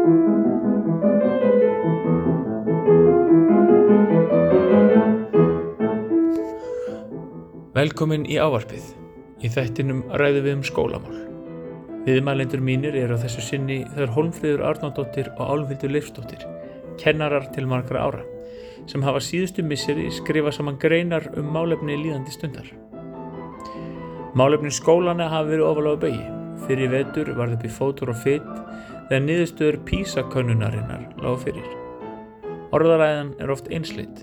Velkomin í ávarpið. Í þættinum ræðum við um skólamál. Viðmælendur mínir eru á þessu sinni þar Holmfríður Arnóndóttir og Álfhildur Leifsdóttir, kennarar til margra ára, sem hafa síðustu misseri skrifa saman greinar um málefni líðandi stundar. Málefni skólana hafa verið ofalega bögi. Fyrir vetur var það í fótur og fytt þegar niðurstöður písakönnunarinnar lág fyrir. Orðaræðan er oft einsleitt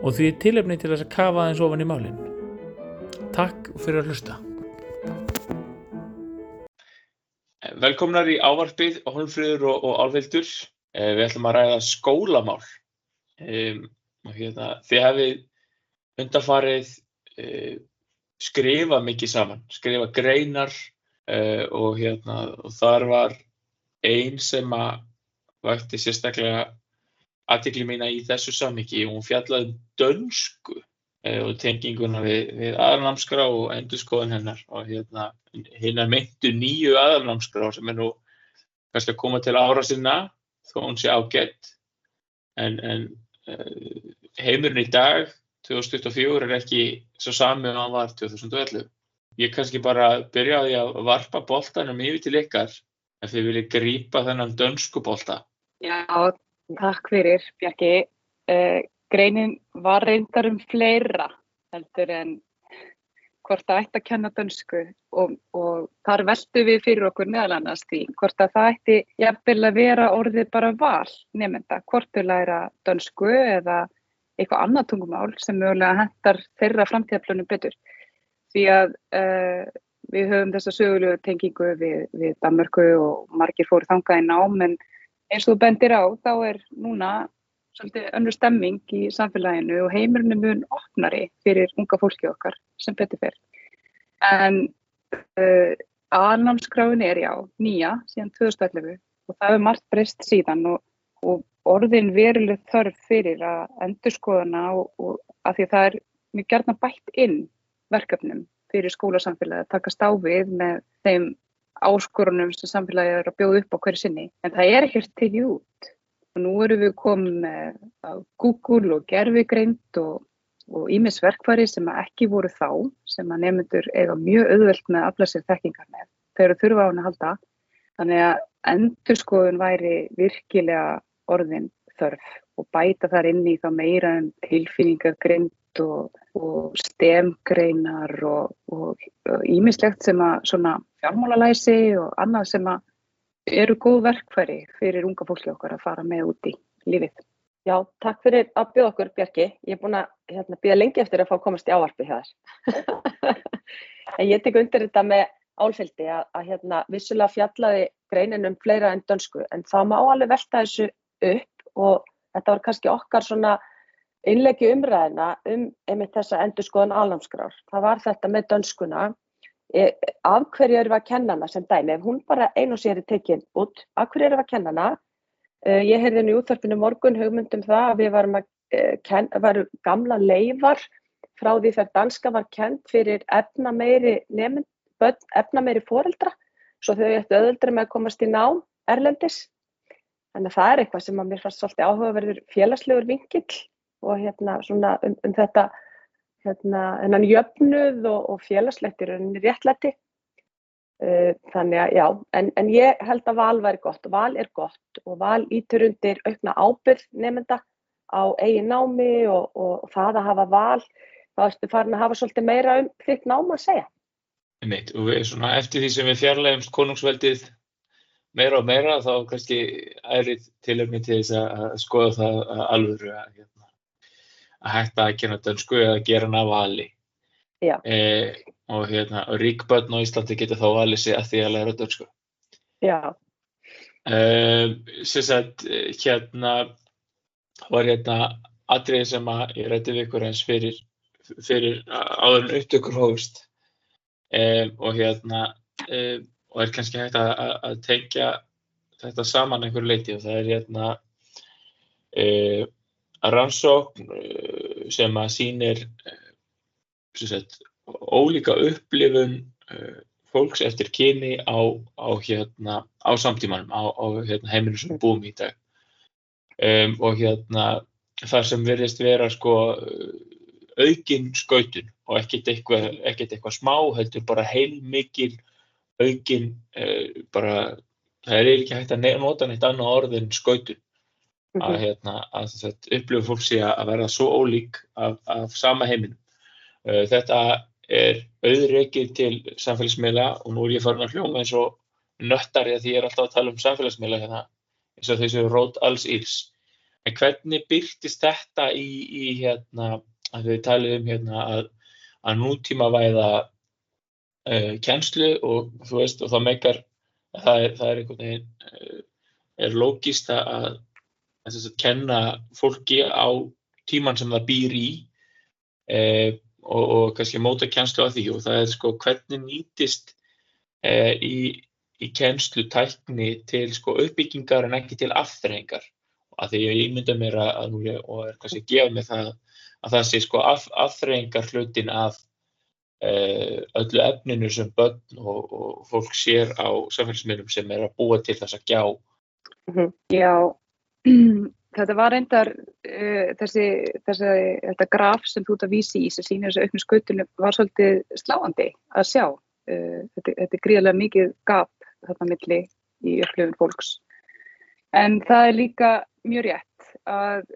og því er tilefni til þess að kafa aðeins ofan í málinn. Takk fyrir að hlusta. Velkomnar í ávarpið, Holmfríður og, og Álvildur. Eh, við ætlum að ræða skólamál. Um, hérna, þið hefið undarfarið uh, skrifað mikið saman, skrifað greinar uh, og, hérna, og þar var einn sem að vakti sérstaklega aðtikli mína í þessu samviki og hún fjallaði um dönsku Eh, og tenginguna við, við aðalnámskrá og endurskoðun hennar og hérna hinnar myndu nýju aðalnámskrá sem er nú kannski að koma til ára sinna þó hún sé ágætt en, en uh, heimurinn í dag 2024 er ekki svo sami og hann var 2011 ég kannski bara byrjaði að varpa boltanum yfir til ykkar ef þið viljið grípa þennan dönsku bolta Já, takk fyrir Bjarki uh, Greinin var reyndar um fleira heldur en hvort það ætti að kenna dönsku og, og þar veldu við fyrir okkur meðal annars því hvort að það ætti jafnvel að vera orðið bara val nefnda, hvort þau læra dönsku eða eitthvað annað tungumál sem mögulega hendar þeirra framtíðaplunum betur. Því að uh, við höfum þessa sögulegu tengingu við, við Danmörku og margir fóru þangað í nám en eins og þú bendir á þá er núna svolítið önnur stemming í samfélaginu og heimurinn er mjög opnari fyrir unga fólki okkar sem betur fyrr. En uh, aðnámskráin er já, nýja síðan 2011 og það hefur margt breyst síðan og, og orðin veruleg þörf fyrir að endur skoðana og, og að því að það er mjög gerðna bætt inn verkefnum fyrir skólasamfélagi að taka stáfið með þeim áskorunum sem samfélagi er að bjóða upp á hverju sinni. En það er ekkert til jút og nú erum við komið með Google og gerfigreind og ímis verkfæri sem ekki voru þá sem að nefnendur eiga mjög auðvelt með að afla sér þekkingar með. Þegar þau þurfa á hann að halda. Þannig að endurskoðun væri virkilega orðin þörf og bæta þar inn í þá meira en tilfinningagreind og, og stemgreinar og ímislegt sem að svona fjármálalæsi og annað sem að eru góð verkfæri fyrir unga fólki okkar að fara með út í lífið. Já, takk fyrir að bjóða okkur Bjarki. Ég er búin að hérna, býða lengi eftir að fá komast í ávarfi hjá þér. en ég tek undir þetta með álfældi að, að hérna, vissulega fjallaði greinin um fleira en dönsku en það má alveg velta þessu upp og þetta var kannski okkar svona innlegi umræðina um einmitt þessa endurskoðan álamskrár. Það var þetta með dönskuna Eh, af hverju eru við að kenna hana sem dæmi, ef hún bara ein og sér er tekinn út, af hverju eru við að kenna hana? Uh, ég heyrði nú útþarpinu morgun hugmyndum það að við varum að uh, kenna, varum gamla leifar frá því þegar danska var kent fyrir efna meiri nefn, efna meiri foreldra, svo þau eftir öðuldri með að komast í nám erlendis. Þannig að það er eitthvað sem að mér fannst svolítið áhugaverður félagslegur vinkill og hérna svona um, um þetta hérna, hennan jöfnuð og, og félagslegt í rauninni réttlætti. Uh, þannig að já, en, en ég held að val væri gott val er gott og val ítur undir aukna ábyrð nefnda á eigin námi og, og, og það að hafa val, þá ertu farin að hafa svolítið meira um þitt náma að segja. Neitt, og við, svona, eftir því sem við fjarlægumst konungsveldið meira og meira þá kannski ærið tilöfni til þess að skoða það alveg að hérna, að hætta að kynna dönsku eða gera hana vali. Eh, og hérna, ríkbötn á Íslandi getur þá valið sig að því að læra dönsku. Já. Eh, Sérstætt hérna var hérna atriði sem að ég rætti við ykkur eins fyrir, fyrir áður en upptökur hófust. Eh, og hérna eh, og er kannski hægt að, að tengja þetta saman einhverju leiti og það er hérna eða rannsókn eh, sem að sýnir eh, sagt, ólíka upplifun eh, fólks eftir kyni á, á, hérna, á samtímanum, á, á hérna, heiminu sem við búum í dag. Um, og hérna það sem verðist vera sko aukin skautun og ekkert eitthvað, eitthvað smá, heldur bara heilmikil aukin, uh, bara, það er ekki hægt að nota neitt annað orð en skautun. Mhm. Að, hérna, að upplifur fólk sé að verða svo ólík af, af sama heiminu. Uh, þetta er auðreikið til samfélagsmiðla og nú er ég farin að hljóma eins og nöttari að því ég er alltaf að tala um samfélagsmiðla hérna, eins og þessu rót alls íls. En hvernig byrtist þetta í, í hérna, að við talum um hérna að, að nútíma væða uh, kjenslu og þú veist og það meikar, það er, það er einhvern veginn, uh, er lógist að, að, að kenna fólki á tíman sem það býr í uh, og, og kannski móta kjenslu á því. Og það er sko hvernig nýtist uh, í, í kjenslu tækni til sko uppbyggingar en ekki til afþrengar að því ég ímynda mér að, að nú og er kannski að gefa mig það að það sé sko af, afþreyingar hlutin af uh, öllu efninu sem börn og, og fólk sér á samfélagsmiðlum sem er að búa til þessa gjá. Já, þetta var reyndar uh, þessi, þessi, þetta graf sem þú ert að vísi í sem sýnir þessu auknu skautunum var svolítið sláandi að sjá. Uh, þetta, þetta er gríðarlega mikið gap þarna milli í upplifun fólks. En það er líka mjög rétt að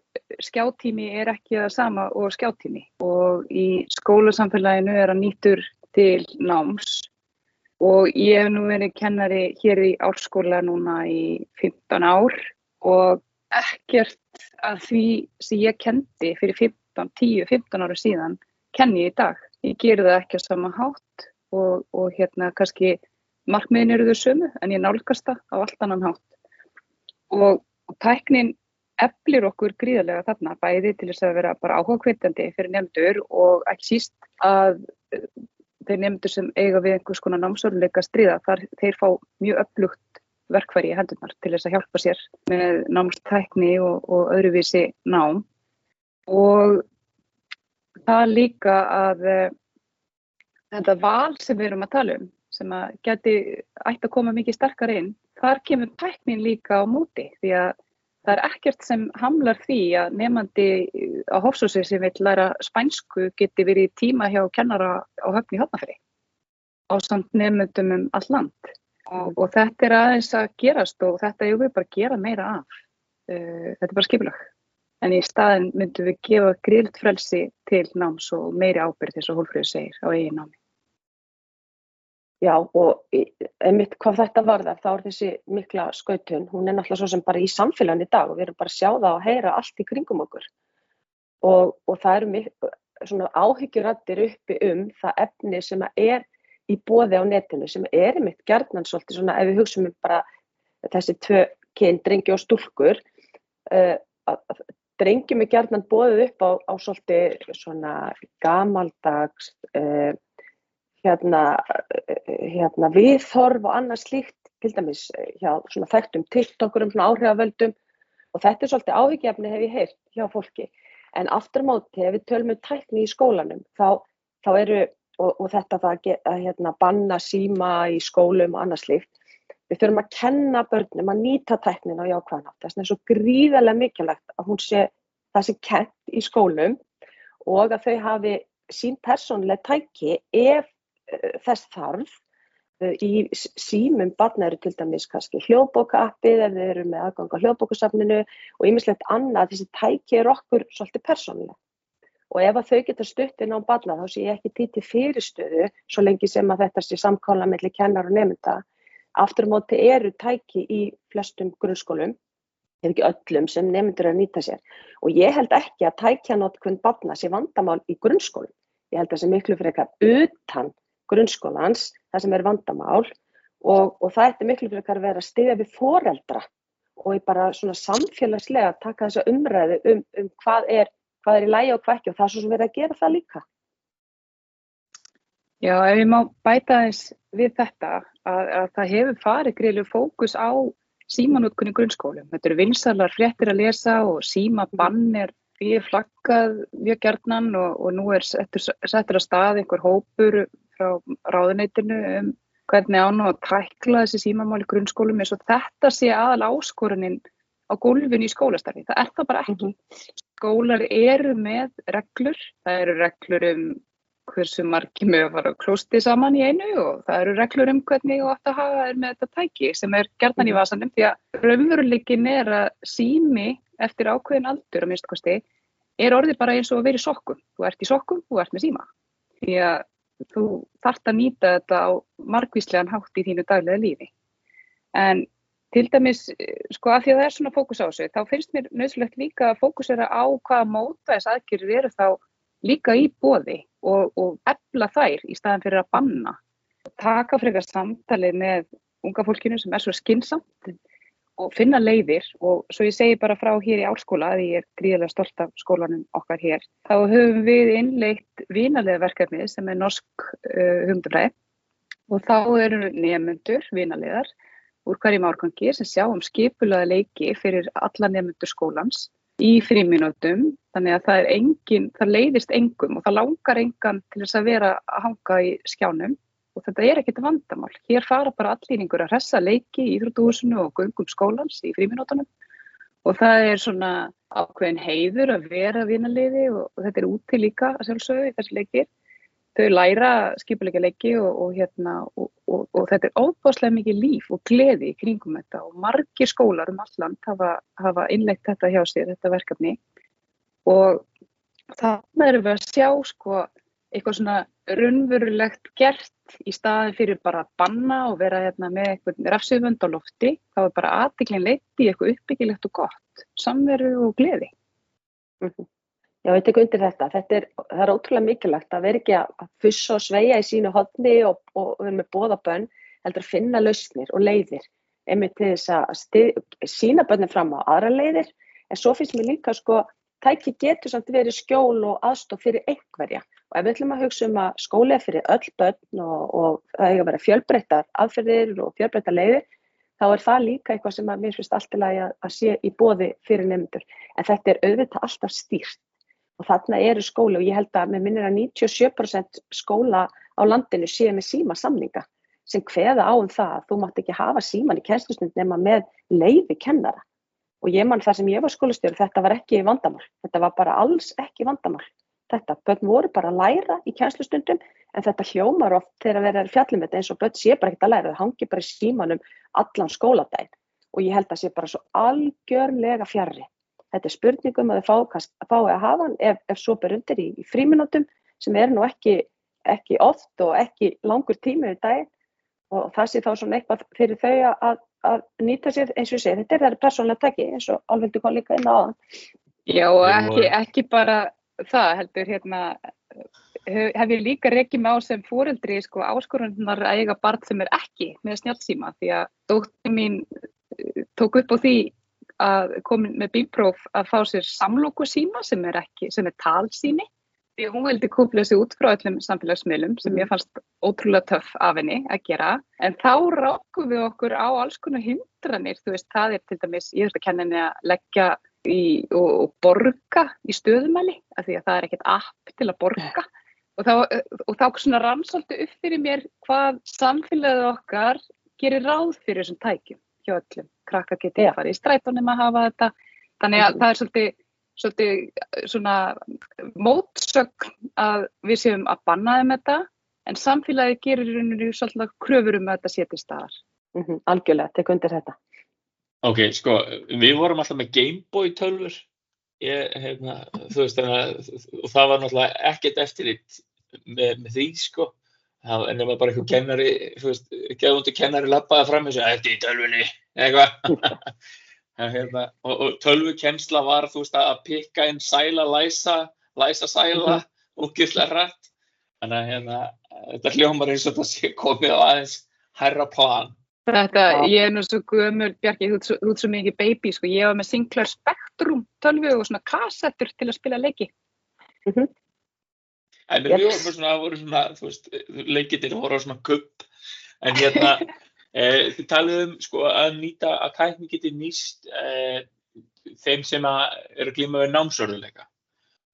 skjáttími er ekki það sama og skjáttími og í skólasamfélaginu er hann nýttur til náms og ég hef nú verið kennari hér í árskóla núna í 15 ár og ekkert að því sem ég kendi fyrir 15, 10-15 ára síðan kenni ég í dag. Ég gerir það ekki á sama hátt og, og hérna kannski markmiðin eru þau sömu en ég nálgast það á allt annan hátt og, og tæknin eflir okkur gríðarlega þarna bæði til þess að vera bara áhuga kveitandi fyrir nefndur og ekki síst að uh, þeir nefndur sem eiga við einhvers konar námsóruleika stríða þar þeir fá mjög upplugt verkfæri í hendunar til þess að hjálpa sér með námstækni og, og öðruvísi nám. Og það líka að uh, þetta val sem við erum að tala um sem að geti ætti að koma mikið sterkar inn þar kemur tæknin líka á móti því að það er ekkert sem hamlar því að nefandi á Hofsósi sem vil læra spænsku geti verið tíma hjá kennara á höfni hotnafri á samt nefndum um all land og, og þetta er aðeins að gerast og þetta er við bara að gera meira af. Uh, þetta er bara skipulag. En í staðin myndum við gefa gríðt frelsi til náms og meiri ábyrð þess að Hólfröður segir á eigin námi. Já og einmitt hvað þetta varðar þá er þessi mikla skautun, hún er náttúrulega svo sem bara í samfélagin í dag og við erum bara að sjá það og heyra allt í kringum okkur. Og, og það eru áhyggjurættir uppi um það efni sem er í bóði á netinu sem er einmitt gerðnan svolítið svona ef við hugsaum um bara þessi tvö kyn, drengi og stúlkur uh, drengjum er gerðnan bóðið upp á, á svolítið svona gamaldags uh, hérna, hérna viðhorf og annað slíkt, til dæmis hjá svona þekktum TikTokurum, svona áhrifavöldum og þetta er svolítið áhyggjafni hef ég heyrt hjá fólki. En aftur móti, ef við tölum um tækni í skólanum, þá, þá eru, og, og þetta það að hérna, banna síma í skólum og annað slíkt, við þurfum að kenna börnum að nýta tæknin á jákvæðanátt. Vegna er svo gríðarlega mikilvægt að sé það sé kent í skólum og að þau hafi sín persónlega tæki ef þess þarf í símum barna eru til dæmis kannski hljóðbókaappið ef þeir eru með aðgang á hljóðbókusafninu og ýmislegt annað. Þessi tæki er okkur svolítið persónulega og ef að þau geta stutt inn á barna þá sé ég ekki títi fyrirstöðu svo lengi sem að þetta sé samkála melli kennar og nefnda aftur á móti eru tæki í flestum grunnskólum ef ekki öllum sem nefndur að nýta sér. Og ég held ekki að tækjanótkvönd barna sé vandamál í grunnskólum. Ég held að það sé miklu fyrir eitthvað utan grunnskólans, það sem er vandamál. Og, og það eftir miklu fyrir að vera að stiðja við foreldra og í bara svona samfélagslega taka þessa umræðu um, um hvað er hvað er í lægi og hvað ekki og það er svo sem verið að gera það líka. Já, ef ég má bæta þess við þetta að, að það hefur farið greiðlu fókus á símanútkunni grunnskólum. Þetta eru vinsalar fréttir að lesa og símabann er fyrir flaggað mjög gerðnan og, og nú er settur, settur að stað einhver hópur frá ráðuneytinu um hvernig á nú að tækla þessi símamál í grunnskólum eins og þetta sé aðal áskorunin á gólfinu í skólastarfi. Það er það bara ekki. Skólar eru með reglur, það eru reglur um hversu margi með að fara að klósti saman í einu og það eru reglur um hvernig þú átt að hafa þér með þetta tæki sem er gerðan í vasanum því að raunveruleikin er að sími eftir ákveðin aldur á minnstakosti er orðið bara eins og að vera í sokkum. Þú ert í sokkum, þú ert með síma. Því að þú þart að nýta þetta á margvíslegan hátt í þínu daglega lífi. En til dæmis, sko að því að það er svona fókus á þessu, þá finnst mér nöðsulegt líka að fókusera á hvaða móta þess aðgjörður eru þá líka í bóði og, og efla þær í staðan fyrir að banna. Taka frekar samtalið með unga fólkinu sem er svo skinsamt og finna leiðir og svo ég segi bara frá hér í álskóla að ég er gríðilega stolt af skólanum okkar hér. Þá höfum við innleitt vinalega verkefnið sem er norsk uh, hugmyndafræði og þá eru nefnendur, vinalegar, úr hverjum árgangi sem sjá um skipulaða leiki fyrir alla nefnendur skólans í fríminútum þannig að það, engin, það leiðist engum og það langar engan til þess að vera að hanga í skjánum og þetta er ekkert vandamál. Hér fara bara allýningur að hressa leiki í Íþrótuhúsinu og gungum skólans í fríminútonum og það er svona ákveðin heiður að vera vinaliði og, og þetta er úti líka að sjálfsögðu í þessi leikir. Þau læra skipuleika leiki og, og, hérna, og þetta er óbáslega mikið líf og gleði í kringum þetta og margir skólar um alland hafa, hafa innlegt þetta hjá sér, þetta verkefni og þannig erum við að sjá sko eitthvað svona raunverulegt gert í staðin fyrir bara að banna og vera hérna með eitthvað rafsöfund á lofti, þá er bara aðtiklinn leitt í eitthvað uppbyggilegt og gott, samveru og gleði. Mm -hmm. Já, ég tek undir þetta. þetta er, það er ótrúlega mikilvægt að vera ekki að fussa og sveia í sínu hodni og, og vera með bóðabönn, heldur að finna lausnir og leiðir, einmitt til þess að stið, sína bönnum fram á aðra leiðir, en svo finnst mér líka sko tæki getur samt verið skjól og aðstof fyrir einhverja. Og ef við ætlum að hugsa um að skóla fyrir öll börn og, og það hefur verið fjölbreyttar aðferðir og fjölbreyttar leiðir þá er það líka eitthvað sem að mér finnst að, að sé í bóði fyrir nefndur en þetta er auðvitað alltaf stýrt og þarna eru skóla og ég held að með minnir að 97% skóla á landinu séu með síma samninga sem hveða á um það að þú mátt ekki hafa síman í kennslustund nema með leiði kennara og ég mann þar sem ég var skólastjóri þetta var ekki vandamál, þetta var bara alls ekki vandamál. Þetta, börn voru bara að læra í kænslustundum en þetta hljómar oft þegar það er fjallum þetta eins og börn sé bara ekkert að læra, það hangi bara í símanum allan skóladaginn og ég held að það sé bara svo algjörlega fjarrri. Þetta er spurningum að þau fá, fái að hafa hann ef, ef svo ber undir í, í fríminútum sem er nú ekki, ekki oft og ekki langur tími í daginn og það sé þá svona eitthvað fyrir þau að að nýta sér eins og segi, þetta er það persónlega tekki eins og alveg kom líka inn á það. Já og ekki, ekki bara það heldur hérna hef ég líka reykið með á sem fóreldri sko áskorunnar að eiga barn sem er ekki með snjálfsíma því að dótti mín eh, tók upp á því að komin með bípróf að fá sér samlóku síma sem er ekki, sem er talsími Því hún vildi kúpla sig út frá öllum samfélagsmiðlum sem mm. ég fannst ótrúlega töff af henni að gera. En þá rákum við okkur á alls konar hindranir. Þú veist, það er til dæmis, ég þurfti að kenna henni að leggja í, og, og borga í stöðumæli, af því að það er ekkert app til að borga. Og þá, og þá rannsóldu upp fyrir mér hvað samfélagið okkar gerir ráð fyrir þessum tækjum hjá öllum. Krakka getið að fara í strætónum að hafa þetta. Þannig að mm. það er svolítið svolítið svona mótsögn að við séum að banna þeim þetta en samfélagi gerir í rauninu svolítið kröfur um að þetta sé til staðar. Mm -hmm, algjörlega, tek undir þetta. Ok, sko, við vorum alltaf með Gameboy tölfur ég, hefna, þú veist, þannig og það var náttúrulega ekkert eftirlitt með, með því, sko en ef maður bara eitthvað kennari þú veist, geðundu kennari lappaði fram þetta er tölfunni, eitthvað Hérna, og, og tölvukensla var þú veist að pikka inn sæla, læsa, læsa sæla og gillar rætt. Þannig að hérna, þetta hljómar eins og það sé komið á aðeins herra plan. Þetta, ég er nú svo gömur, Bjarki, þú ert svo mikið baby, sko. Ég var með Sinclair Spectrum tölvu og svona kassettur til að spila leiki. Mm -hmm. En við vorum svona, voru svona, þú veist, leikitir voru á svona kupp, en hérna, Eh, þið talið um sko, að nýta að tækni geti nýst eh, þeim sem eru glíma við námsörðuleika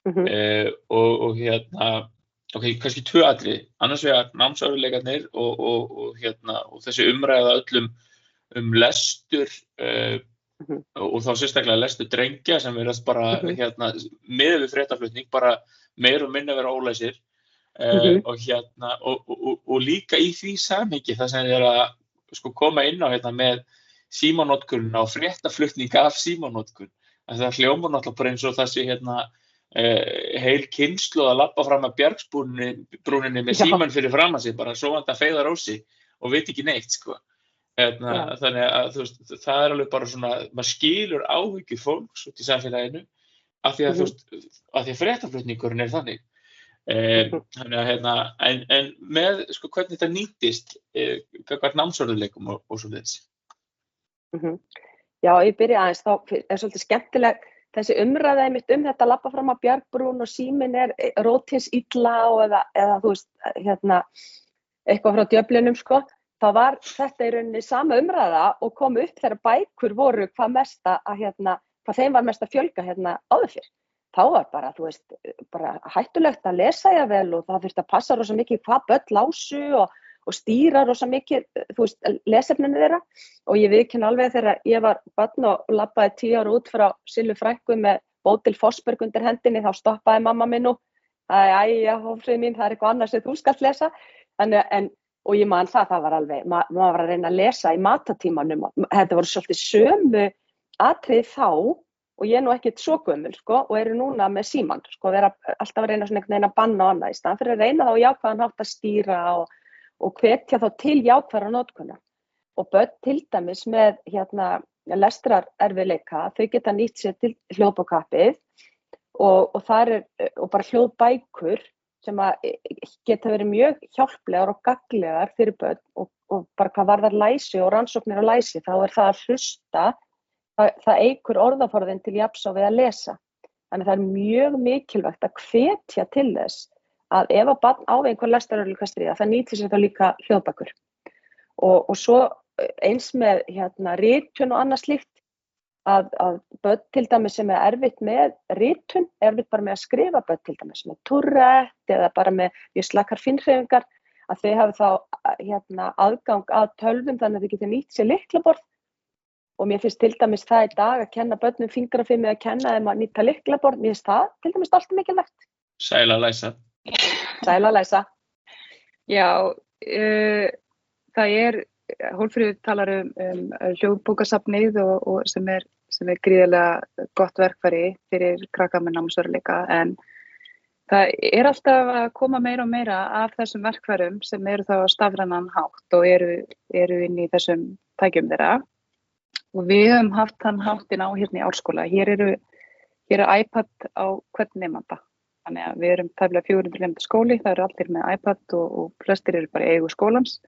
mm -hmm. eh, og, og hérna ok, kannski tvö atrið, annars vegar námsáruleikarnir og, og, og, hérna, og þessi umræða öllum um lestur -hmm. Og, og þá sérstaklega lestur drengja sem verðast bara Mhm. hérna, miður við fréttaflutning, bara meir og minna vera ólæsir uh, Mhm. og hérna og, og, og líka í því samhengi það sem er að sko, koma inn á hérna, með símanótkunna og fréttaflutning af símanótkun það hljómar náttúrulega bara eins og það sé hérna uh, heil kynslu að lappa fram að bjargsbrúninni með síman fyrir fram að sig bara svo vant að feiða rósi og veit ekki neitt sko hérna, Já. þannig að veist, það er alveg bara svona, maður skilur áhyggjur fólks út í samfélaginu af því að, veist, af því að fréttaflutningurinn er þannig Mhm. þannig að hérna, en, en með sko hvernig þetta nýtist eh, hvert námsörðuleikum og, og svo þess Mhm. Já, ég byrja aðeins, þá er svolítið skemmtileg þessi umræðaði mitt um þetta að lappa fram að Bjargbrún og símin er eh, rótins illa og eða, eða þú veist, hérna, eitthvað frá djöflinum sko, þá var þetta í rauninni sama umræða og kom upp þegar bækur voru hvað mesta að hérna, hvað þeim var mest að fjölga hérna áður fyrr. Þá var bara, þú veist, bara hættulegt að lesa ég vel og það þurfti að passa rosa mikið hvað börn lásu og, og stýra rosa mikið, þú veist, lesefninu þeirra og ég viðkynna alveg þegar ég var barn og lappaði tíu ára út frá Silvi Frænku með Bótil Fossberg undir hendinni þá stoppaði mamma minn nú æja, hófrið mín, það er eitthvað annað sem þú skalt lesa Þannig, en, og ég man það, það var alveg ma maður var að reyna að lesa í matatímanum þetta voru svolítið sömu atrið þá og ég er nú ekkert svo gömul sko, og eru núna með síman sko, vera alltaf að reyna svona einhvern veginn að banna og annað í staðan fyrir að reyna þá jákvæðan hátt að stýra og, og hvetja þá til jákvæðara nótkunna og börn til dæmis með hérna, lestrar erfiðleika, þau geta nýtt sér til hljóðbókappið og, og er og bara hljóðbækur sem að geta verið mjög hjálplegar og gaglegar fyrir börn og, og bara hvað varðar læsi og rannsóknir á læsi þá er það að hlusta það, það eigur orðaforðin til jafns á við að lesa. Þannig það er mjög mikilvægt að hvetja til þess að ef að barn á einhver lestaröðlíka stríða það nýtir sér þá líka hljóðbækur. Og, og svo eins með hérna rítun og annað slíkt að, að börn til dæmis sem er erfitt með rítun, erfitt bara með að skrifa börn til dæmis með turrett eða bara með mjög slakar finnhreyfingar að þau hafi þá hérna, aðgang að tölvum þannig að þau getur nýtt sér liklaborð og mér finnst til dæmis það í dag að kenna börnum fingrafimi að kenna þeim að nýta liklaborð, mér finnst það til dæmis allt mikilvægt. Sæla að læsa. Sæla að læsa. Já, uh, það er, Hólfríður talar um, um hljóðbókasafnið og, og sem, er, sem er gríðilega gott verkfæri fyrir krakka með námsveruleika en það er alltaf að koma meira og meira af þessum verkfærum sem eru þá stafrannan hátt og eru, eru inn í þessum tækjum þeirra og við höfum haft hann háttin á hérna í árskóla. Hér eru, hér er iPad á hvern nefnda. Þannig að við erum tæmlega 400 nefnda skóli, það eru allir með iPad og, og flestir eru bara eigu skólans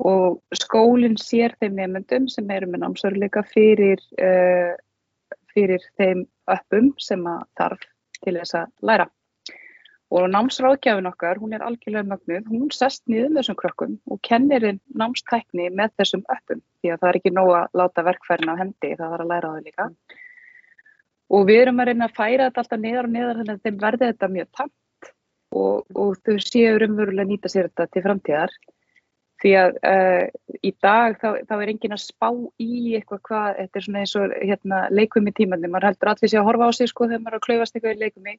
og skólinn sér þeim nefndum sem eru með námsveruleika fyrir, uh, fyrir þeim öppum sem að þarf til þess að læra. Og námsráðgjafin okkar, hún er algjörlega mögnuð, hún sest niður með þessum krökkum og kennir námstækni með þessum öppum því að það er ekki nóg að láta verkfærin á hendi, það þarf að læra á þau líka. Og við erum að reyna að færa þetta alltaf niður og niður þannig að þeim verði þetta mjög tamt og, og þau séu umverulega nýta sér þetta til framtíðar. Því að uh, í dag þá, þá er engin að spá í eitthvað hvað, þetta er svona eins og hérna, leikum í tímandi, maður heldur allir sé að horfa á sig sko þegar maður er að klaufast eitthvað í leikum í,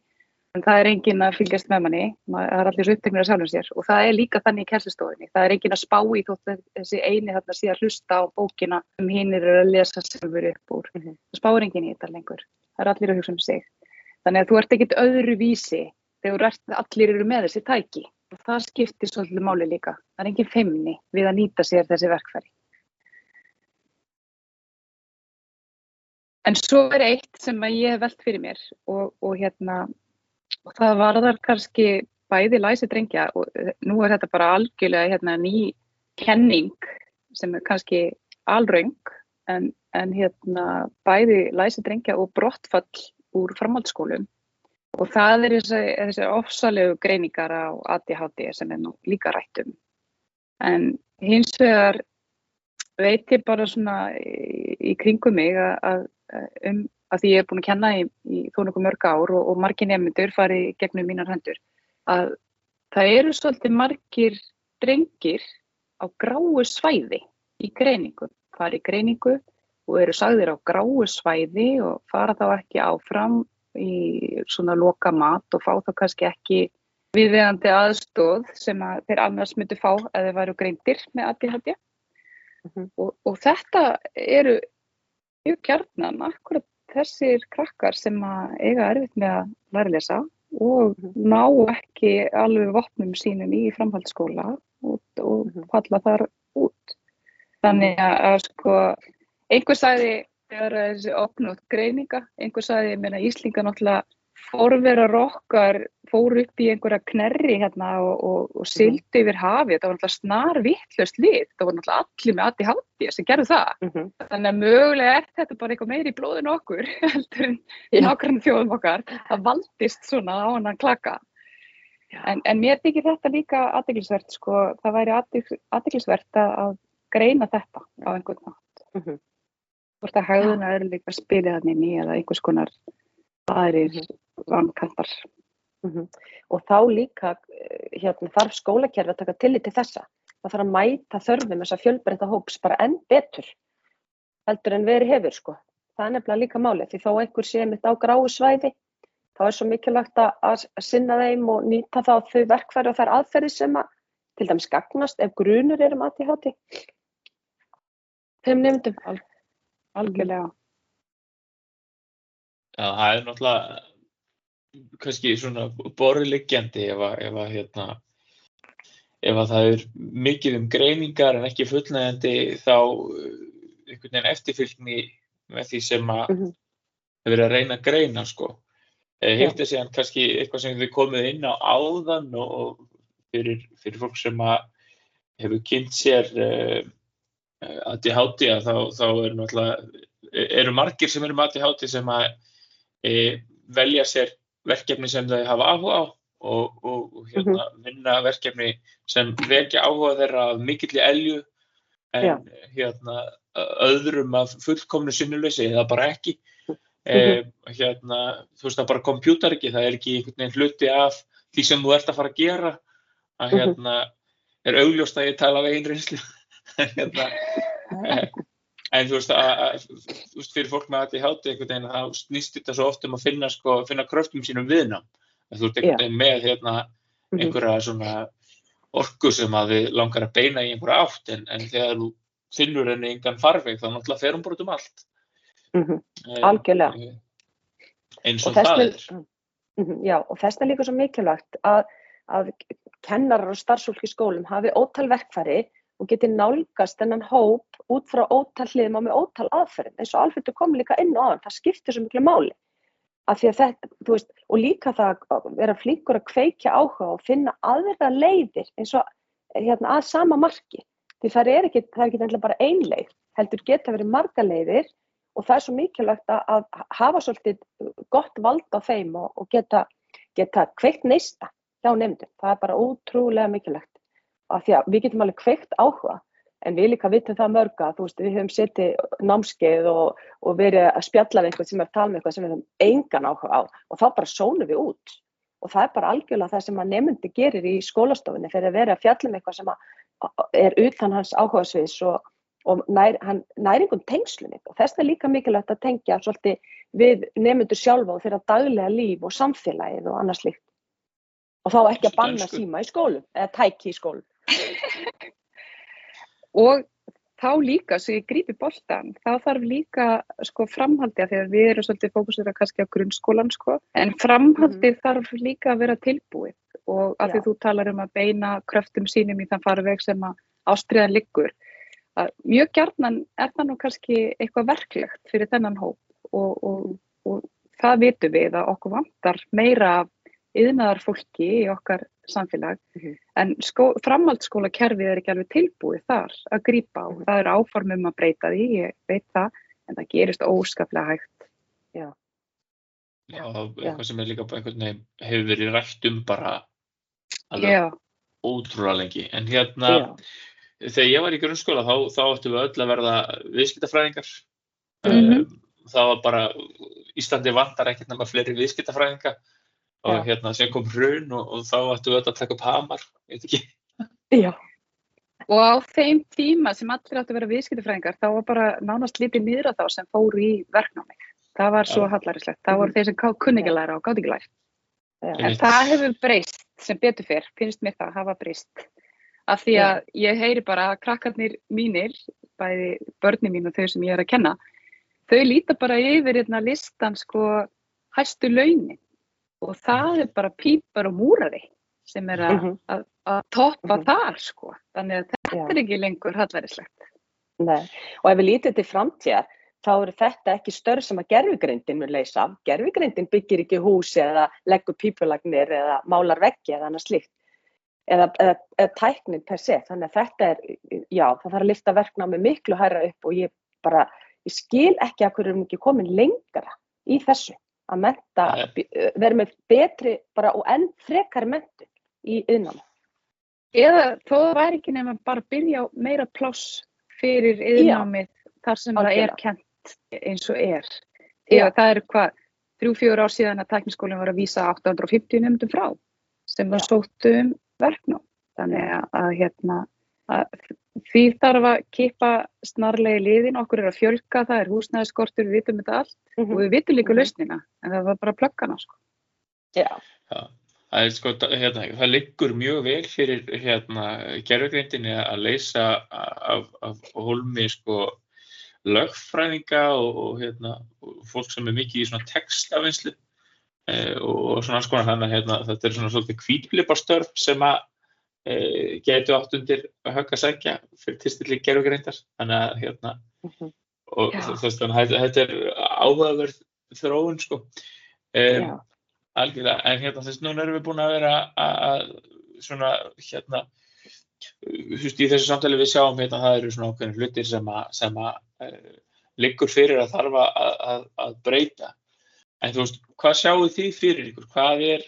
en það er engin að fylgjast með manni, maður er allir svo uppteknir að sjálfum sér. Og það er líka þannig í kærlistofinni, það er engin að spá í þótt þessi eini þarna að hlusta á bókina sem hinn er að lesa sjálfur upp úr, Mhm. það spáir engin í þetta lengur, það er allir að hugsa um sig, þannig að þú ert ekkit öðru vísi þegar allir eru með þessi tæki og það skiptir svolítið máli líka. Það er engin feimni við að nýta sér þessi verkfæri. En svo er eitt sem ég hef velt fyrir mér og, og, hérna, og það varðar kannski bæði læsi drengja og nú er þetta bara algjörlega hérna, ný kenning sem er kannski alröng en, en hérna, bæði læsi drengja og brottfall úr framhaldsskólum Og það er þessi, ofsalegu greiningar á ADHD sem er nú líka rættum. En hins vegar veit ég bara svona í, í kringum mig að, um, að því ég er búin að kenna í, í þó nokkuð mörg ár og, og margir nefndur farið gegnum mínar hendur að það eru svolítið margir drengir á gráu svæði í greiningu, fara í greiningu og eru sagðir á gráu svæði og fara þá ekki áfram í svona loka mat og fá þá kannski ekki viðvegandi aðstóð sem að þeir annars myndu fá að þeir væru greindir með ADHD Mhm. og, og þetta eru mjög kjarnan akkurat þessir krakkar sem að eiga erfitt með að læra lesa og ná ekki alveg vopnum sínum í framhaldsskóla og, og Mhm. falla þar út. Þannig að, að sko, einhver sagði þegar að þessi opnótt greininga, einhver sagði, ég meina Íslinga náttúrulega forverar okkar fór upp í einhverja knerri hérna og, og, og sildu yfir hafið, það var náttúrulega snar vittlust lið, það var náttúrulega allir með ADHD sem gerðu það. Mhm. Þannig að mögulega er þetta bara eitthvað meiri í blóðinu okkur heldur en nákvæmlega þjóðum okkar. Það valdist svona á hann að klaka. En, en mér þykir þetta líka aðdeglisvert, sko, það væri aðdeglisvert að, greina þetta á einhvern nátt. Mhm. Hvort að hegðuna er líka spilið hann inn í eða einhvers konar aðrir Mhm. vankantar. Mhm. Og þá líka eh, hérna, þarf skólakerfi að taka tillit til þessa. Það þarf að mæta þörfum þess að fjölbreyta hóps bara enn betur heldur en verið hefur sko. Það er nefnilega líka málið því þó einhver sé mitt á gráu svæði þá er svo mikilvægt að, sinna þeim og nýta þá þau verkfæri og þær aðferði sem að til dæmis gagnast ef grunur er um ADHD. Þeim nefndum. Algjörlega. Já, það er náttúrulega kannski svona borðliggjandi ef að, ef að hérna ef að það er mikið um greiningar en ekki fullnægjandi þá uh, einhvern veginn eftirfylgni með því sem að Mhm. hefur verið að reyna að greina sko. Já. Hitt er síðan kannski eitthvað sem við komið inn á áðan og fyrir, fyrir fólk sem að hefur kynnt sér uh, ADHD að þá, þá er náttúrulega eru margir sem eru með ADHD sem að e, velja sér verkefni sem þau hafa áhuga á og, og, hérna, vinna verkefni sem vekja áhuga þeirra af mikilli elju en Já. hérna, öðrum af fullkomnu sinnuleysi eða bara ekki. E, hérna, þú veist það bara kompjútar ekki, það er ekki einhvern veginn hluti af því sem þú ert að fara að gera. Að Mhm. hérna er augljóst að ég tala reynslu hérna, eh, en þú veist, að, þú veist fyrir fólk með ADHD einhvern veginn þá snýst þetta svo oft um að finna, sko, finna kröftum sínum viðnám þú ert einhvern veginn með hérna, Mhm. einhverja svona orku sem að þið langar að beina í einhverja átt en, en þegar þú finnur henni engan farveg þá náttúrulega fer hún bara um allt Mhm. Eh, Algjörlega. eh, eins og og, það er þess Mhm, Já, og þess er líka svo mikilvægt að, að kennarar og starfsfólk í skólum hafi ótal verkfæri og geti nálgast þennan hóp út frá ótal hliðum og með ótal aðferðum eins og Alfredur kom líka inn á hann, það skiptir svo miklu máli því að þetta, þú veist, og líka það að vera flíkur að kveikja áhuga og finna aðverða leiðir eins og hérna að sama marki því það er ekki, það er ekki bara ein leið heldur geta verið marga leiðir og það er svo mikilvægt að, að hafa svolítið gott vald á þeim og, og geta, geta kveikt neista hjá nefndum. Það er bara ótrúlega mikilvægt. Af því að við getum alveg kveikt áhuga. En við líka vitum það mörga, þú veist, við höfum setið námskeið og, og verið að spjalla við einhvern sem er að tala með eitthvað sem við höfum engan áhuga á. Og þá bara sónum við út. Og það er bara algjörlega það sem að nefndi gerir í skólastofunni fyrir að vera að fjalla með eitthvað sem að er utan hans áhugasviðs og, og nær, hann, næringum tengslunni og þess er líka mikilvægt að tengja svolítið við nefnendur sjálfa og þeirra daglega líf og samfélagið og annars líkt og þá ekki að banna síma í skólum eða tæki í skólum og þá líka, svo ég grípi boltan, þá þarf líka sko framhaldi að því að við erum svolítið fókusera kannski á grunnskólan sko, en framhaldið þarf líka að vera tilbúið. Og að því þú talar um að beina kröftum sínum í þann farveg sem að ástriðan liggur, að mjög gjarnan er það nú kannski eitthvað verklegt fyrir þennan hóp. Og, og, og það vitum við að okkur vantar meira yðnaðar fólki í okkar samfélag Mhm. en skó, framhaldsskólakerfið er ekki alveg tilbúið þar að grípa og Mhm. það er áformum að breyta því, ég veit það en það gerist óskaplega hægt Já, Já. eitthvað sem er líka bara einhvern veginn hefur verið rætt um bara alveg Já, ótrúlega lengi. En hérna, Já. þegar ég var í grunnskóla þá, þá ættum við öll að verða viðskiptafræðingar. Mhm. Um, Það var bara, Íslandi vantar ekkert nema fleiri viðskiptafræðinga. Og Já. hérna sem kom hrun og, og þá ættu við að taka upp hamar, veit ekki. Já, Og á þeim tíma sem allir áttu að vera viðskiptafræðingar, þá var bara nánast litið niður á þá sem fóru í verknámi. Það var svo Já. hallarislegt. Það voru þeir sem kunni ekki læra og gátt ekki læra. En það hefur breyst sem betur fyrr, finnst mér það hafa breyst. Af því að ég heyri bara að krakkarnir mínir, bæði börni mín og þau sem ég er að kenna, þau líta bara yfir hérna listan sko hæstu launin og það er bara pípar og múrari sem er að, að, að toppa Mhm. þar sko. Þannig að þetta Já. er ekki lengur hallverislegt. nei. Og ef við lítið til framtíðar, þá eru þetta ekki störf sem að gerfigreindin mun leysa. Gerfigreindin byggir ekki hús eða leggur pípulagnir eða málar veggi eða annað slíkt. Eða, eða, eða tæknin per se. Þannig að þetta er, já, það þarf að lifta verknámi miklu hærra upp og ég bara, ég skil ekki að hverju erum ekki komin lengra í þessu. Að menta, vera með betri bara og enn frekar mentu í yðnámi. Eða þó væri ekki nema bara að byrja á meira pláss fyrir yðnámið þar sem það er kent eins og er. Því Já. að það er hvað, þrjú, fjögur ár síðan að tækniskólinn var að vísa 850 nefndum frá sem var sótt um verknám. Þannig að, að hérna, að því þarf að kippa snarlega í liðin, okkur er að fjölga, það er húsnæðiskortur, við vitum þetta allt. Og við vitum líka Mhm. lausnina, en það var bara plöggana sko. Já, Já, það er sko, hérna, það liggur mjög vel fyrir hérna gerfugreindinni að leysa af, af hólmi sko lögfræðinga og, og hérna og fólk sem er mikið í svona textavinslu eh, og, og svona alls konar þannig að hérna, þetta er svona svolítið kvítblipastörf sem að getu átt undir að högga sækja fyrir tilstilli gerfugreindar þannig að hérna Mhm. og að þetta er áhugaverð þróun sko. Um, Algjörlega, en hérna þess núna erum við búin að vera að að svona hérna þú veist, í þessu samtali við sjáum hérna það eru svona ákveðin hlutir sem að, sem að uh, liggur fyrir að þarf að, að, að breyta. En þú veist, hvað sjáu þið fyrir ykkur? Hvað er,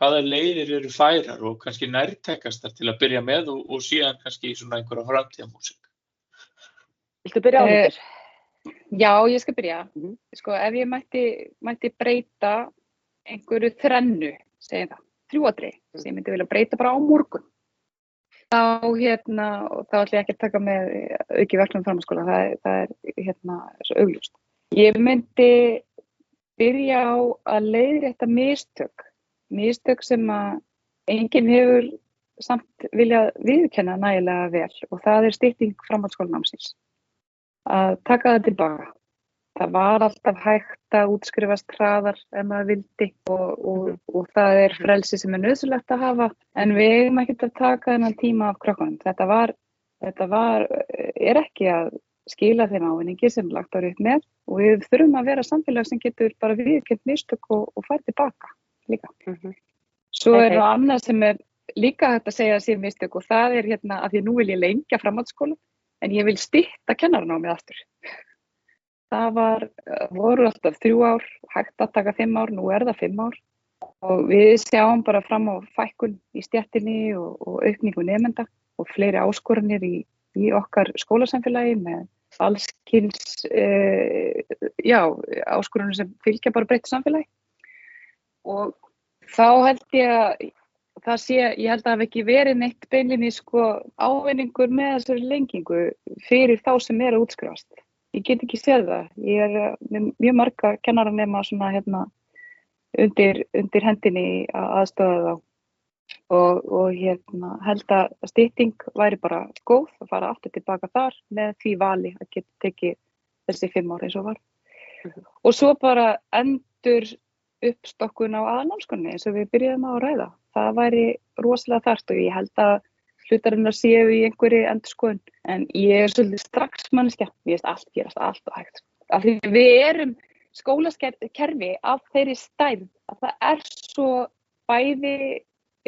hvaða leiðir eru færar og kannski nærtekastar til að byrja með og, og síðan kannski svona einhverja framtíðamúsik viltu byrja á Eh, þetta? Já, ég skal byrja. Mhm. Sko, ef ég mætti, mætti breyta einhverju þrennu, segjum það, þrjúadri, sem ég myndi vilja breyta bara á morgun. Þá, hérna, og þá ætlum ég ekki að taka með auki verkefnum framhanskóla, það, er- það er, hérna, svo augljóst. Ég myndi byrja á að leiðrétta mistök, mistök sem að enginn hefur samt viljað viðkenna nægilega vel og það er stytting framhaldsskólanámsins að taka það tilbaka. Það var alltaf hægt að útskrifast hraðar ef maður vildi og, og, og það er frelsi sem er nöðsulegt að hafa en við eigum ekkert að taka þennan tíma af krokkunum. Þetta var, þetta var, er ekki að skila þeim ávinningi sem lagt árið með og við þurfum að vera samfélag sem getur bara viðkjönd mistök og, og fært tilbaka líka. Mhm. Svo Nei, er það annað sem er líka hægt að segja að sé mistök og það er hérna að því nú vil ég lengja framhaldsskóla en ég vil stytta kennaranámið aftur. Það var, eh, voru alltaf þrjú ár, hægt að taka fimm ár, nú er það fimm ár og við sjáum bara fram á fækkun í stjættinni og, og aukningu nefnda og fleiri áskoranir í, í okkar skólasamfélagi með allskins, uh, já, áskorunum sem fylgja bara breytt samfélagi og þá held ég að það sé, ég held að það hef ekki verið neitt beinlinni sko ávinningur með þessari lengingu fyrir þá sem er að útskrifast. Ég get ekki séð það. Ég er eh, með mjög marga kennara nema svona hérna undir, undir hendinni að aðstöða þá og, og hérna held að stytting væri bara góð að fara aftur tilbaka þar með því vali að geta tekið þessi fimm ári eins og var. Og svo bara endur uppstokkun á aðnámskunni eins og við byrjuðum á að ræða. Það væri rosalega þart og ég held að hlutarinnar séu í einhverju endurskoðun. En ég er svolítið strax manneskja, ég veist allt gerast, allt og hægt. Af því við erum skólaskerfi af þeirri stærð að það er svo bæði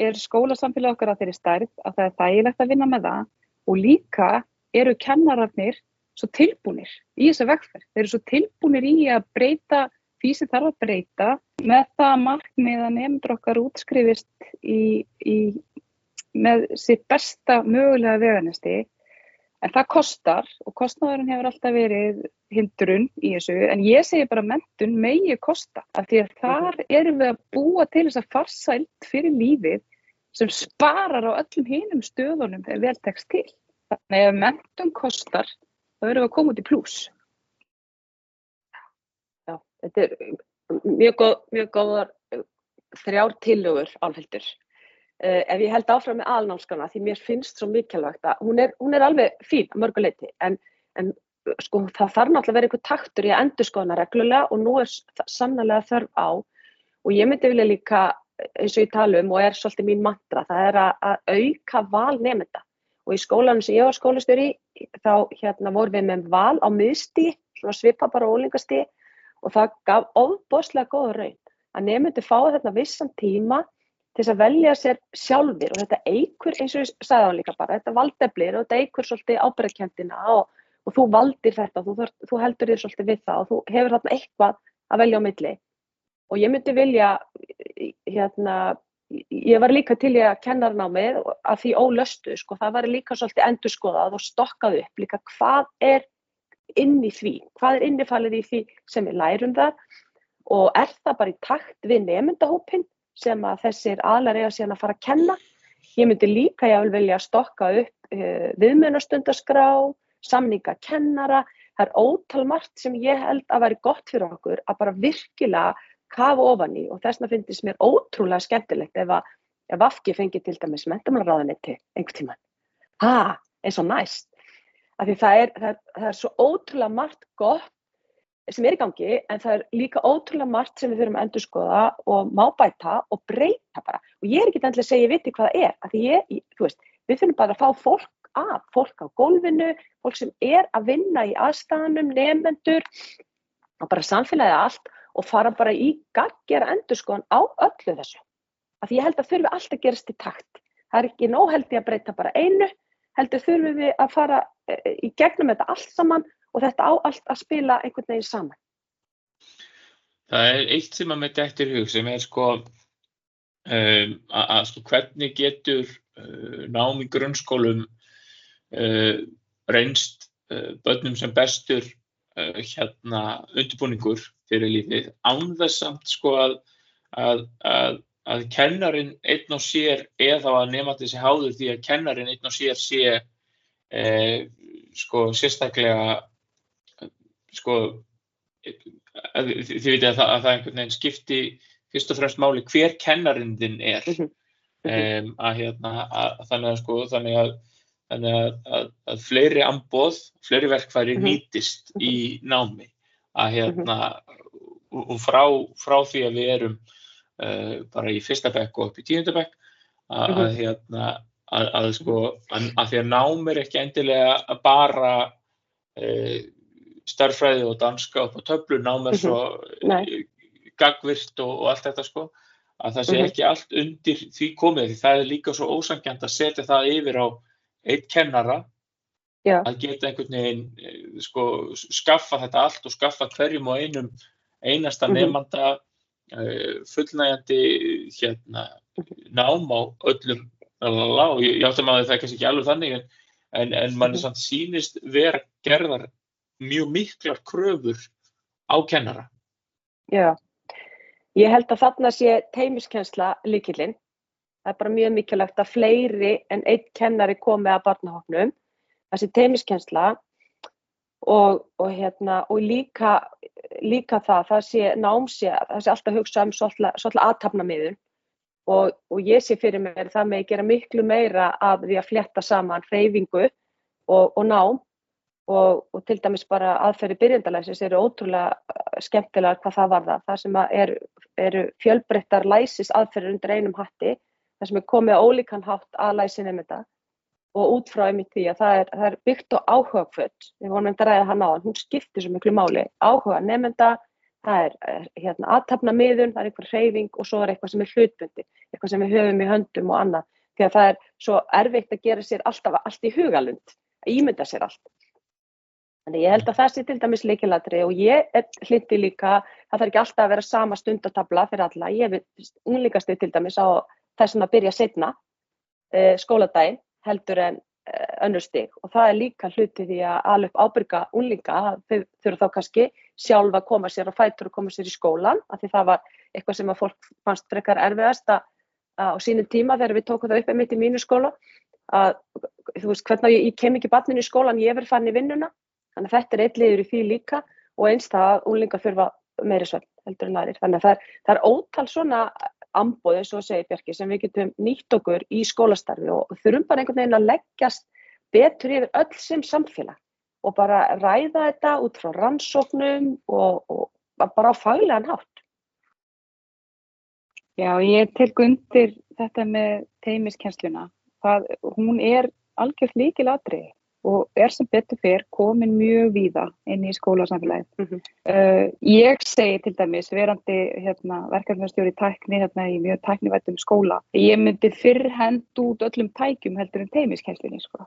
er skólasamfélag okkar af þeirri stærð að það er þægilegt að vinna með það og líka eru kennararnir svo tilbúnir í þessa vegferð. Þeir eru svo tilbúnir í að breyta því sem þarf að breyta með það markmið að nefndur okkar útskrifist í, í, með sitt besta mögulega veganesti en það kostar og kostnaðurinn hefur alltaf verið hindrun í þessu en ég segi bara mentun megi kosta af því að þar erum við að búa til þess að farsælt fyrir lífið sem sparar á öllum hinum stöðunum þegar vel tekst til. Þannig að mentun kostar þá erum við að koma út í pluss. Já, þetta er mjög, góð, mjög góðar uh, þrjár tillögur álfildur. Uh, ef ég held áfram með alnámskana því mér finnst svo mikilvægt að hún er, hún er alveg fín að mörguleiti en, en sko það þarf náttúrulega að vera einhver taktur í að endur skoðana reglulega og nú er sannlega þörf á. Og ég myndi vilja líka eins og ég tala um og er svolítið mín mantra það er að, að auka val nefnda og í skólanum sem ég var skólastöri þá hérna vorum við með val á miðstí, svona svipa bara ólingastí og það gaf ofboslega góða raun að nefndu fá þetta vissan tíma til þess að velja sér sjálfur og þetta eigur eins og ég sagði á líka bara, þetta valdeflir og þetta eigur svolítið ábyrðakjöndina og, og þú valdir þetta, þú, þú heldur þér svolítið við það og þú hefur þarna eitthvað að velja á milli. Og ég myndi vilja, hérna, ég var líka til ég að kenna námið að því ólöstu, sko, það var líka svolítið endurskoðað og stokkað upp líka hvað er inn í því, hvað er innifalið í því sem við lærum það og er það bara í takt við nefndahópin sem að þessir aðlar eiga síðan að fara að kenna. Ég myndi líka ég vil vilja stokka upp uh, viðmjönastundaskrá, samninga kennara. Það er ótal margt sem ég held að veri gott fyrir okkur að bara virkilega kafa ofan í og þess vegna finnst mér ótrúlega skemmtilegt ef að Vafki fengi til dæmis mentamálaráðanetti einhver tíman. Ha, eins og næst. Það er, það, er, það er svo ótrúlega margt gott sem er í gangi en það er líka ótrúlega margt sem við þurfum að endur skoða og má bæta og breyta bara. Og ég er ekki endilega að segja ég viti hvað það er að ég, þú veist, við þurfum bara að fá fólk að, fólk á gólfinu fólk sem er að vinna í aðstæðanum nefnendur og bara samfélagið allt og fara bara í gaggjara endur skoðan á öllu þessu. Að ég held að þurfum alltaf að gerast í takt. Það er ekki nóg held ég að breyta bara einu heldur þurfum við að fara eh, í gegnum þetta allt saman og þetta á allt að spila einhvern veginn saman. Það er eitt sem að þetta er hug sem er sko um, að sko hvernig getur uh, nám í grunnskólum uh, reynst uh, börnum sem bestur uh, hérna undirbúningur fyrir lífið ánveðsamt sko að, að, að, að kennarin einn og sér eða að nefna þessi háður því að kennarin einn og sér sé eh, sko sérstaklega sko þið veitir að að það einhvern veginn skipti fyrst og fremst máli hver kennarindin er. Um, að hérna að, þannig að sko þannig að, þannig að, að fleiri amboð, fleiri verkfæri mhm. nýtist í námi. Að hérna og frá, frá því að við erum bara í fyrsta bekk og upp í tíundabekk að mhm. hérna að sko að því að nám er ekki endilega bara uh, starfræði og danska upp á töflu námið svo mhm. gagvirt og, og allt þetta sko að það sé mhm. ekki allt undir því komið því það er líka svo ósangjant að setja það yfir á eitt kennara Já. að geta einhvern veginn eh, sko skaffa þetta allt og skaffa hverjum og einum einasta uh, fullnægjandi hérna nám á öllum og ég maður að það er kannski ekki alveg þannig en, en, en mann er samt sínist vera gerðar mjög miklar kröfur á kennara. Já, ég held að þarna sé teimiskensla líkilinn. Það er bara mjög mikilvægt að fleiri en einn kennari komi að barnahofnum. Það sé teimiskensla og, og, hérna, og líka, líka það, það sé námsi, það sé alltaf hugsa um svolítið aðtapna miður. Og, og ég sé fyrir mér það með að gera miklu meira af því að fletta saman hreyfingu og, og nám og, og til dæmis bara aðferði byrjendalæsis eru ótrúlega uh, skemmtilega hvað það var það. Það sem eru er fjölbreyttar læsis aðferður undir einum hatti, það sem er komið á ólíkan hátt að læsi nefnda og út frá einmitt því að það er, það er byggt á áhugaföld, við vonum að ræða hann á hann, hún skiptir svo miklu máli, áhuga nefnda, það er, er hérna, aðtapna miðun, það er einhver hreyfing og svo er eitthvað sem er hlutbundi, eitthvað sem við höfum í höndum og annað, því að það er svo erfitt að gera sér alltaf allt í hugalund, að ímynda sér allt. Þannig ég held að það sé til dæmis leikilatri og ég hlindi líka, það þarf ekki alltaf að vera sama stundatabla fyrir alla. Ég hef unlíkastið til dæmis á þessum að byrja setna eh, skóladaginn heldur en eh, önnur stig. Og það er líka hluti því að alveg ábyrga úlinga, þau þurfa þá kannski sjálfa að koma sér á fætur og koma sér í skólan, af því það var eitthvað sem að fólk fannst frekar erfiðast að, að á sínum tíma þegar við tókum það upp einmitt í mínu skóla, að þú veist hvernig ég, ég kem ekki barninu í skólan, ég verð fann í vinnuna, þannig að þetta er eitt liður í því líka og eins það að úlinga þurfa meiri svefn heldur en aðrir, þannig að það er, það er ótal svona ambóð eins og segir Bjarki sem við getum nýtt okkur í skólastarfi og þurfum bara einhvern veginn að leggjast betur yfir öll sem samfélag og bara ræða þetta út frá rannsóknum og, og bara á faglegan hátt. Já, ég tek undir þetta með teimiskensluna. Hún er algjörð líkil atriði og er sem betur fyrr komin mjög víða inn í skólasamfélagið. Mm -hmm. uh, ég segi til dæmis, verandi hérna, verkefnastjóri tækni hérna, í mjög tæknivættum skóla, ég myndi fyrr hend út öllum tækjum heldur en teimiskenslunni. Sko.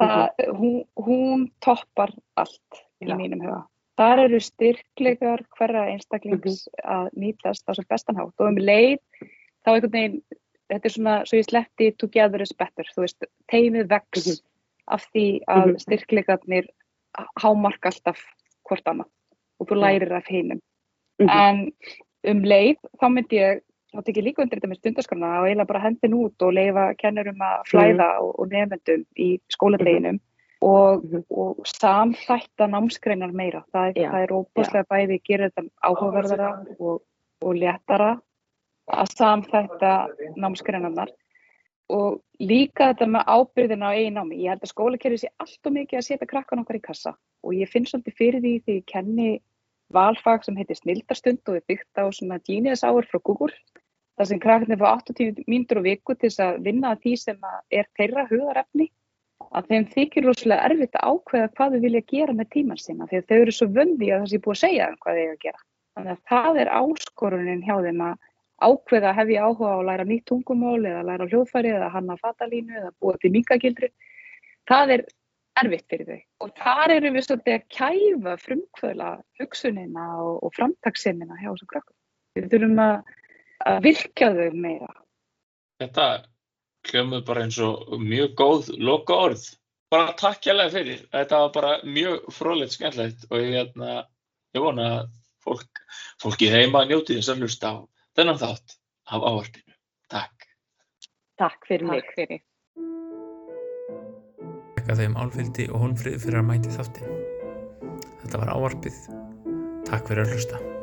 Mm -hmm. hún, hún toppar allt í Já. mínum huga. Þar eru styrklegar hverja einstaklings að nýtast á sem bestanhátt og um leið þá einhvern veginn, þetta er svona svo ég sleppti together is better, þú veist, teimið vex Mhm. Af því að Mhm. styrklegarnir hámarka alltaf hvort annað og þú lærir af hinum. Mhm. En um leið þá myndi ég, þá tek ég líka undir þetta með stundaskrana og eiginlega bara hendin út og leifa kennurum að flæða og, og nefndum í skóladeginum og, Mhm. og samþætta námsgreinar meira. Það, Já, það er óbúslega bæði gera þetta áhugaverðara og, og léttara að samþætta námsgreinarnar og líka þetta með ábyrðina á eigin námi. Ég held að skólakerfið sé allt og mikið að setja krakkan okkar í kassa og ég finn svolítið fyrir því því ég kenni valfag sem heitir snildarstund og er byggt á svona genius hour frá Google þar sem krakkarnir fá 80 mínútur á viku til þess að vinna því sem er þeirra hugarefni að þeim þykir rosalega erfitt að ákveða hvað þau vilja gera með tíman sinna að þau eru svo vöndi að það sé búið að segja hvað þau að gera. Þannig að það er áskorunin hjá þeim að ákveða að hef ég áhuga á að læra nýtt tungumál eða læra hljóðfæri eða hanna fatalínu eða búa til minkagildru. Það er erfitt fyrir þau og þar erum við svolítið að kæfa frumkvöla hugsunina og, og framtagssemina hjá þessum krökkum. Við þurfum að, að virkja þau meira. Þetta hljómið bara eins og mjög góð loka orð. Bara takk hérlega fyrir. Þetta var bara mjög fróðlegt skemmtilegt og ég, hérna, ég vona að fólk, fólki heima njóti þess að hlusta á þennan þátt af ávarpinu. Takk. Takk fyrir mig. Takk fyrir. Þakka þeim álfildi og honfrið fyrir að mæti þáttinn. Þetta var ávarpið. Takk fyrir að hlusta.